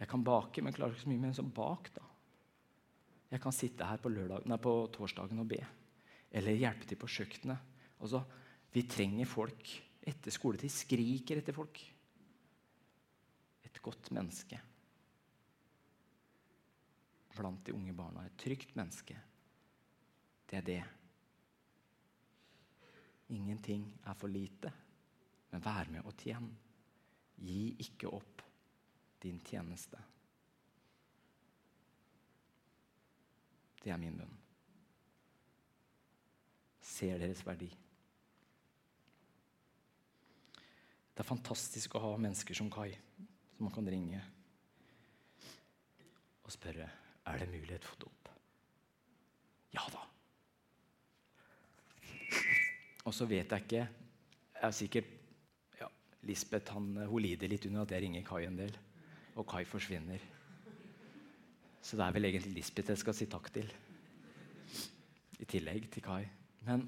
Jeg kan bake, men klarer ikke så mye mer enn bak, da. Jeg kan sitte her på, lørdag, nei, på torsdagen og be. Eller hjelpe til på kjøkkenet. Altså, vi trenger folk etter skoletid. Skriker etter folk. Et godt menneske blant de unge barna. Et trygt menneske Det er det. Ingenting er for lite, men vær med og tjen. Gi ikke opp din tjeneste. Det er min bønn. Ser deres verdi. Det er fantastisk å ha mennesker som Kai, som man kan ringe og spørre er det mulighet for dåp. Ja da. Og så vet jeg ikke Jeg er sikkert ja, Lisbeth han, hun lider litt under at jeg ringer Kai en del, og Kai forsvinner. Så det er vel egentlig Lisbeth jeg skal si takk til. I tillegg til Kai. Men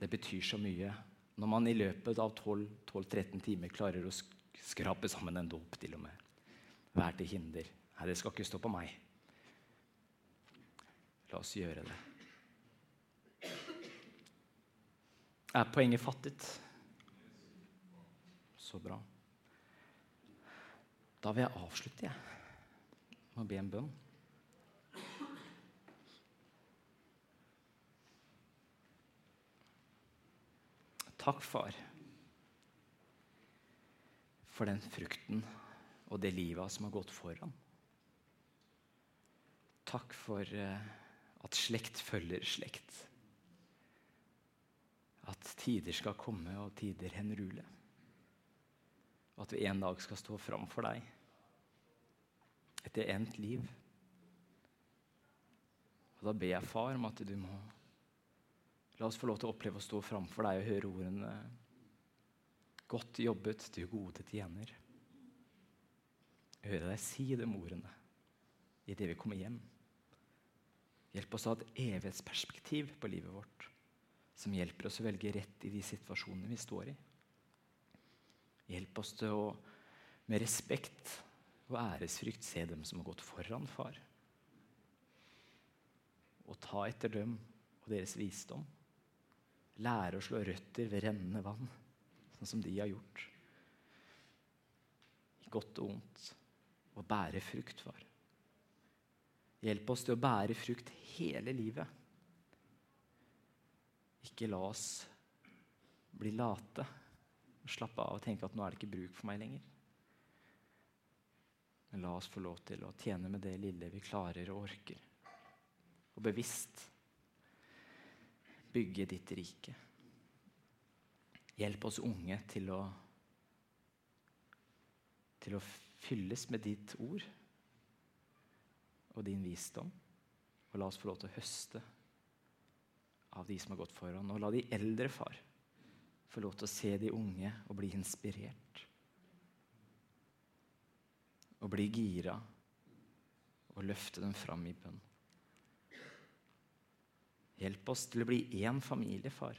det betyr så mye når man i løpet av 12-13 timer klarer å skrape sammen en dåp, til og med. Vær til hinder. Nei, det skal ikke stå på meg. La oss gjøre det. Er poenget fattet? Så bra. Da vil jeg avslutte, jeg. Må be en bønn. Takk, far, for den frukten og det livet som har gått foran. Takk for eh, at slekt følger slekt. At tider skal komme og tider henrule. Og at vi en dag skal stå fram for deg etter endt liv. Og da ber jeg, far, om at du må La oss få lov til å oppleve å stå framfor deg og høre ordene Godt jobbet, du gode tjener. Høre deg si de ordene idet vi kommer hjem. Hjelp oss å ha et evighetsperspektiv på livet vårt som hjelper oss å velge rett i de situasjonene vi står i. Hjelp oss til å med respekt og æresfrykt se dem som har gått foran far. Og ta etter dem og deres visdom lære å slå røtter ved rennende vann, sånn som de har gjort. I godt og ondt. Og bære frukt, far. Hjelp oss til å bære frukt hele livet. Ikke la oss bli late og slappe av og tenke at nå er det ikke bruk for meg lenger. Men la oss få lov til å tjene med det lille vi klarer og orker. Og bevisst bygge ditt rike. Hjelp oss unge til å, til å fylles med ditt ord og din visdom. Og la oss få lov til å høste av de som har gått foran. Og la de eldre, far, få lov til å se de unge og bli inspirert. Og bli gira og løfte dem fram i bønn. Hjelp oss til å bli én familie, far,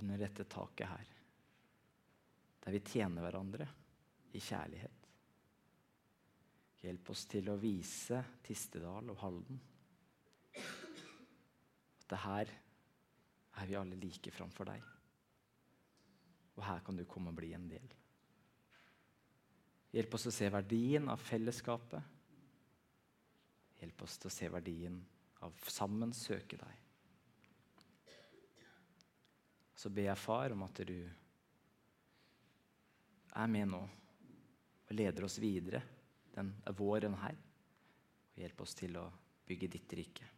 under dette taket her. Der vi tjener hverandre i kjærlighet. Hjelp oss til å vise Tistedal og Halden det her er vi alle like framfor deg. Og her kan du komme og bli en del. Hjelp oss til å se verdien av fellesskapet. Hjelp oss til å se verdien av sammen søke deg. Så ber jeg, far, om at du er med nå og leder oss videre den våren her. Og hjelp oss til å bygge ditt rike